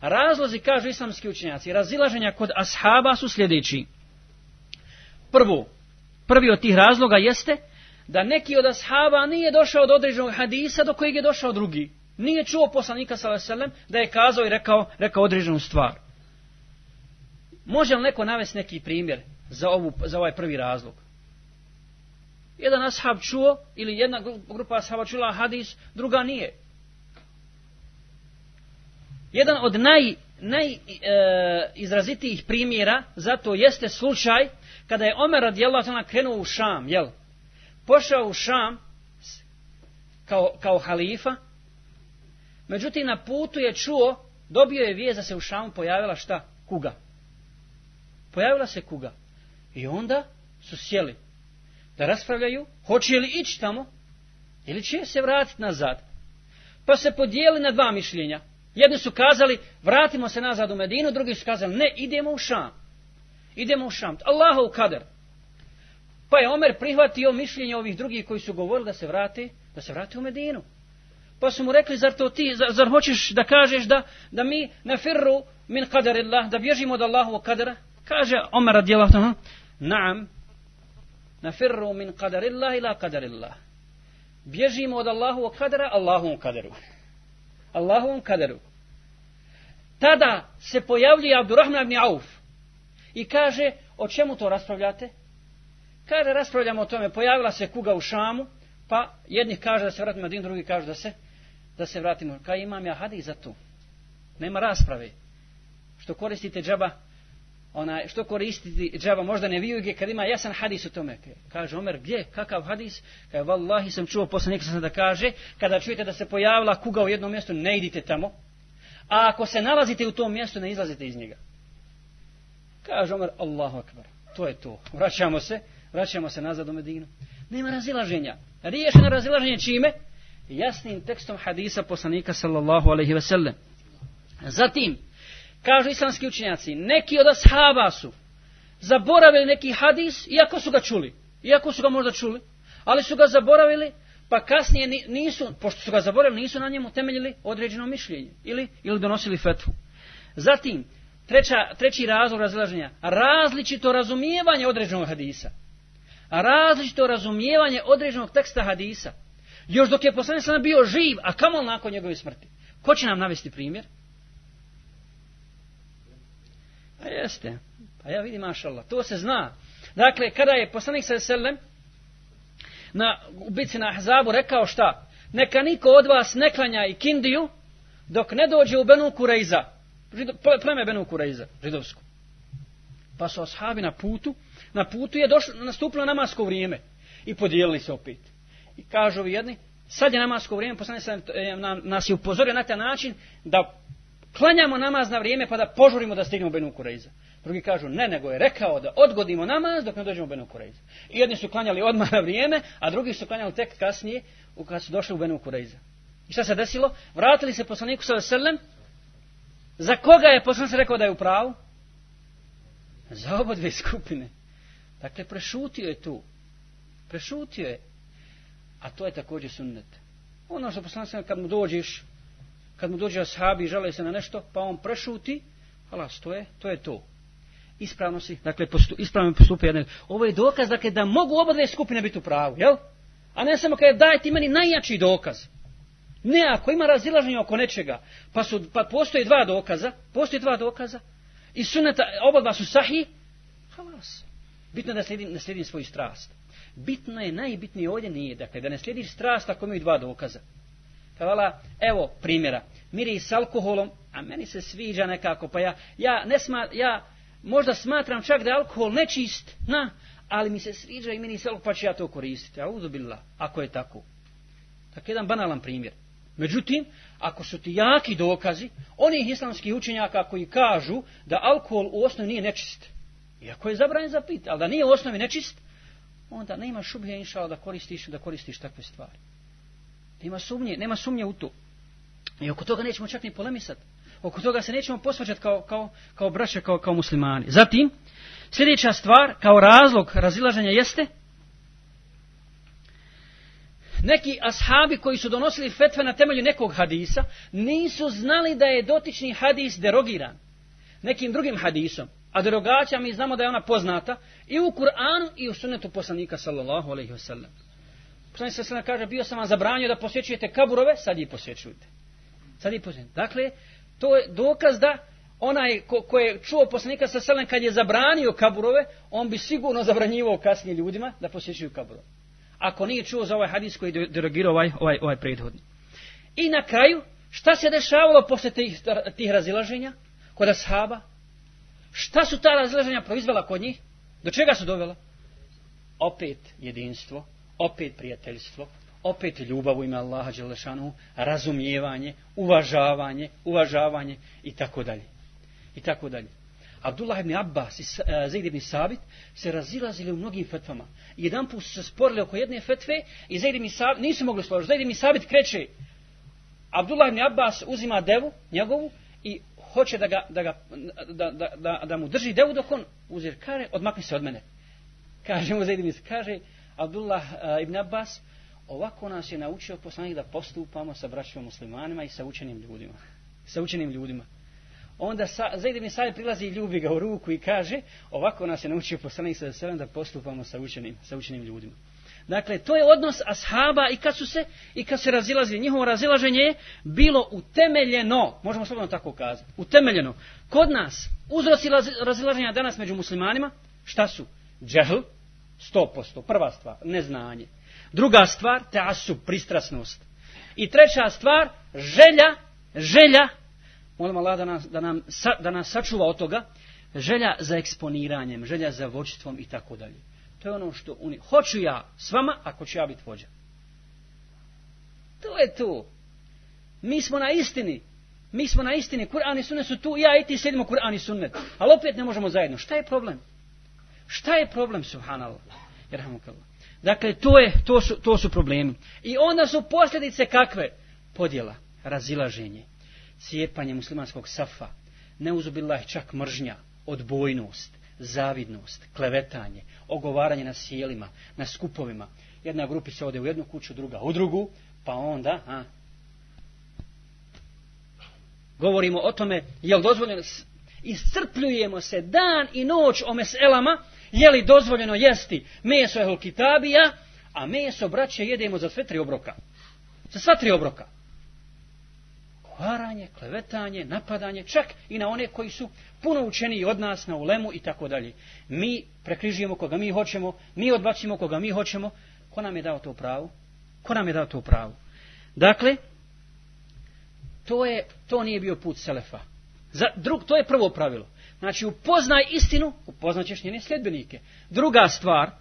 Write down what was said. Razlozi, kažu islamski učenjaci, razilaženja kod ashaba su sljedeći. Prvo, prvi od tih razloga jeste da neki od ashaba nije došao od određenog hadisa do kojeg je došao drugi. Nije čuo poslanika sallam da je kazao i rekao, rekao određenu stvar. Može li neko navesti neki primjer za, ovu, za ovaj prvi razlog? Jedan ashab čuo ili jedna grupa ashaba čula hadis, druga nije. Jedan od naj najizrazitijih e, primjera zato jeste slučaj kada je Omer radijallahu ta'ala krenuo u Šam, jel? Pošao u Šam kao, kao halifa, međutim na putu je čuo, dobio je vijez da se u Šamu pojavila šta? Kuga. Pojavila se kuga. I onda su sjeli da raspravljaju, hoće li ići tamo ili će se vratiti nazad. Pa se podijeli na dva mišljenja. Jedni su kazali, vratimo se nazad u Medinu, drugi su kazali, ne, idemo u Šam. Idemo u Šam. Allahov kader. Pa je Omer prihvatio mišljenje ovih drugih koji su govorili da se vrate, da se vrate u Medinu. Pa su mu rekli, zar to ti, zar, zar hoćeš da kažeš da, da mi na firru min kader illah, da bježimo od Allahovog kadera? Kaže Omer radijelah, naam, na firru min kader illah ila kader illah. Bježimo od Allahovog kadera, Allahovom kaderu. Allahovom kaderu. Tada se pojavlji Abdurrahman ibn Auf i kaže, o čemu to raspravljate? Kaže, raspravljamo o tome, pojavila se kuga u Šamu, pa jednih kaže da se vratimo na din, drugi kaže da se, da se vratimo. Kaj imam ja hadi za to? Nema rasprave. Što koristite džaba, onaj, što koristiti džaba, možda ne vijuje, kad ima jasan hadis o tome. Kaže Omer, gdje, kakav hadis? Kaže, vallahi sam čuo poslanik sam da kaže, kada čujete da se pojavila kuga u jednom mjestu, ne idite tamo. A ako se nalazite u tom mjestu, ne izlazite iz njega. Kaže Omer, Allahu akbar, to je to. Vraćamo se, vraćamo se nazad u Medinu. Nema razilaženja. Riješeno razilaženje čime? Jasnim tekstom hadisa poslanika sallallahu alaihi ve sellem. Zatim, kažu islamski učenjaci, neki od ashaba su zaboravili neki hadis, iako su ga čuli, iako su ga možda čuli, ali su ga zaboravili, pa kasnije nisu, pošto su ga zaboravili, nisu na njemu temeljili određeno mišljenje ili, ili donosili fetvu. Zatim, treća, treći razlog razlaženja, različito razumijevanje određenog hadisa. Različito razumijevanje određenog teksta hadisa. Još dok je poslanik sam bio živ, a kamol nakon njegove smrti. Ko će nam navesti primjer? jeste. Pa ja vidim, mašallah, to se zna. Dakle, kada je poslanik sa selem na ubici na Ahzabu rekao šta? Neka niko od vas ne klanja i kindiju dok ne dođe u Benu Kureiza. Žido, pleme Benu Kureiza, židovsku. Pa su ashabi na putu, na putu je došlo, nastupilo namasko vrijeme i podijelili se opet. I kažu vi jedni, sad je namasko vrijeme, poslanik sa e, nas je upozorio na taj način da klanjamo namaz na vrijeme pa da požurimo da stignemo Benu Kurejza. Drugi kažu, ne, nego je rekao da odgodimo namaz dok ne dođemo u Benu Kurejza. I jedni su klanjali odmah na vrijeme, a drugi su klanjali tek kasnije kad su došli u Benu Kurejza. I šta se desilo? Vratili se poslaniku sa Veselem. Za koga je poslanik rekao da je u pravu? Za obo dve skupine. Dakle, prešutio je tu. Prešutio je. A to je također sunnet. Ono što poslanik kad mu dođeš, kad mu dođe ashabi i žele se na nešto, pa on prešuti, halas, to je, to je to. Ispravno si, dakle, postu, ispravno postupi jedan. Ovo je dokaz, dakle, da mogu oba dve skupine biti u pravu, jel? A ne samo kada daj ti meni najjači dokaz. Ne, ako ima razilaženje oko nečega, pa, su, pa postoje dva dokaza, postoje dva dokaza, i suneta, oba dva su sahi, halas. Bitno je da slijedim, ne slijedim svoju strast. Bitno je, najbitnije ovdje nije, dakle, da ne slijediš strast ako imaju dva dokaza. Kavala, evo primjera. Miris alkoholom, a meni se sviđa nekako, pa ja, ja, ne sma, ja možda smatram čak da je alkohol nečist, na, ali mi se sviđa i miris alkohol, pa ću ja to koristiti. A uzubila, ako je tako. Tako jedan banalan primjer. Međutim, ako su ti jaki dokazi, onih islamskih učenjaka koji kažu da alkohol u osnovi nije nečist, iako je zabranjen za pit, ali da nije u osnovi nečist, onda nema šubhe inšala da koristiš, da koristiš takve stvari. Nema sumnje, nema sumnje u to. I oko toga nećemo čak ni polemisati. Oko toga se nećemo posvađati kao, kao, kao braća, kao, kao muslimani. Zatim, sljedeća stvar, kao razlog razilaženja jeste, neki ashabi koji su donosili fetve na temelju nekog hadisa, nisu znali da je dotični hadis derogiran nekim drugim hadisom. A derogacija mi znamo da je ona poznata i u Kur'anu i u sunnetu poslanika sallallahu alaihi wa sallam. Poslanik se sada kaže, bio sam vam zabranio da posjećujete kaburove, sad ih posjećujete. Sad ih posjećujete. Dakle, to je dokaz da onaj ko, ko je čuo poslanika sa selem kad je zabranio kaburove, on bi sigurno zabranjivao kasnije ljudima da posjećuju kaburove. Ako nije čuo za ovaj hadis koji derogirao ovaj, ovaj, ovaj prethodni. I na kraju, šta se dešavalo posle tih, tih razilaženja kod ashaba? Šta su ta razilaženja proizvela kod njih? Do čega su dovela? Opet jedinstvo, opet prijateljstvo, opet ljubav u ime Allaha Đelešanu, razumijevanje, uvažavanje, uvažavanje i tako dalje. I tako dalje. Abdullah ibn Abbas i eh, Zaid ibn Sabit se razilazili u mnogim fetvama. Jedan put su se sporili oko jedne fetve i Zaid ibn Sabit nisu mogli složiti. Zaid ibn Sabit kreće. Abdullah ibn Abbas uzima devu njegovu i hoće da, ga, da, ga, da, da, da, da mu drži devu dok on uzir kare, odmakni se od mene. Kaže mu Zaid ibn Sabit, kaže, Abdullah uh, ibn Abbas, ovako nas je naučio poslanik da postupamo sa braćom muslimanima i sa učenim ljudima. Sa učenim ljudima. Onda sa, Zaid ibn Sa'id prilazi i ljubi ga u ruku i kaže, ovako nas je naučio poslanik sa sebe da postupamo sa učenim, sa učenim ljudima. Dakle, to je odnos ashaba i kad su se, i kad se razilazili. Njihovo razilaženje je bilo utemeljeno, možemo slobodno tako kazati, utemeljeno. Kod nas, uzrosi razilaženja danas među muslimanima, šta su? Džehl, 100%. Prva stvar, neznanje. Druga stvar, teasub, pristrasnost. I treća stvar, želja, želja, molim Allah da nas, da, nam, da nas sačuva od toga, želja za eksponiranjem, želja za vođstvom i tako dalje. To je ono što oni, hoću ja s vama, ako ću ja biti vođa. To je to. Mi smo na istini. Mi smo na istini. Kur'an i sunnet su tu, ja i ti sedimo Kur'an i sunnet. Ali opet ne možemo zajedno. Šta je problem? Šta je problem? Šta je problem, subhanallah? Jerhamukallah. Dakle, to, je, to, su, to su problemi. I onda su posljedice kakve? Podjela, razilaženje, cijepanje muslimanskog safa, neuzubila je čak mržnja, odbojnost, zavidnost, klevetanje, ogovaranje na sjelima, na skupovima. Jedna grupica ode u jednu kuću, druga u drugu, pa onda... A, govorimo o tome, jel dozvoljeno... Iscrpljujemo se dan i noć o meselama, je li dozvoljeno jesti meso ehl kitabija, a meso braće jedemo za sve tri obroka. Za sva tri obroka. Kovaranje, klevetanje, napadanje, čak i na one koji su puno učeniji od nas na ulemu i tako dalje. Mi prekrižujemo koga mi hoćemo, mi odbacimo koga mi hoćemo. Ko nam je dao to pravo? Ko nam je dao to pravo? Dakle, to, je, to nije bio put Selefa. Za, drug, to je prvo pravilo. Znači, upoznaj istinu, upoznaćeš njene sljedbenike. Druga stvar,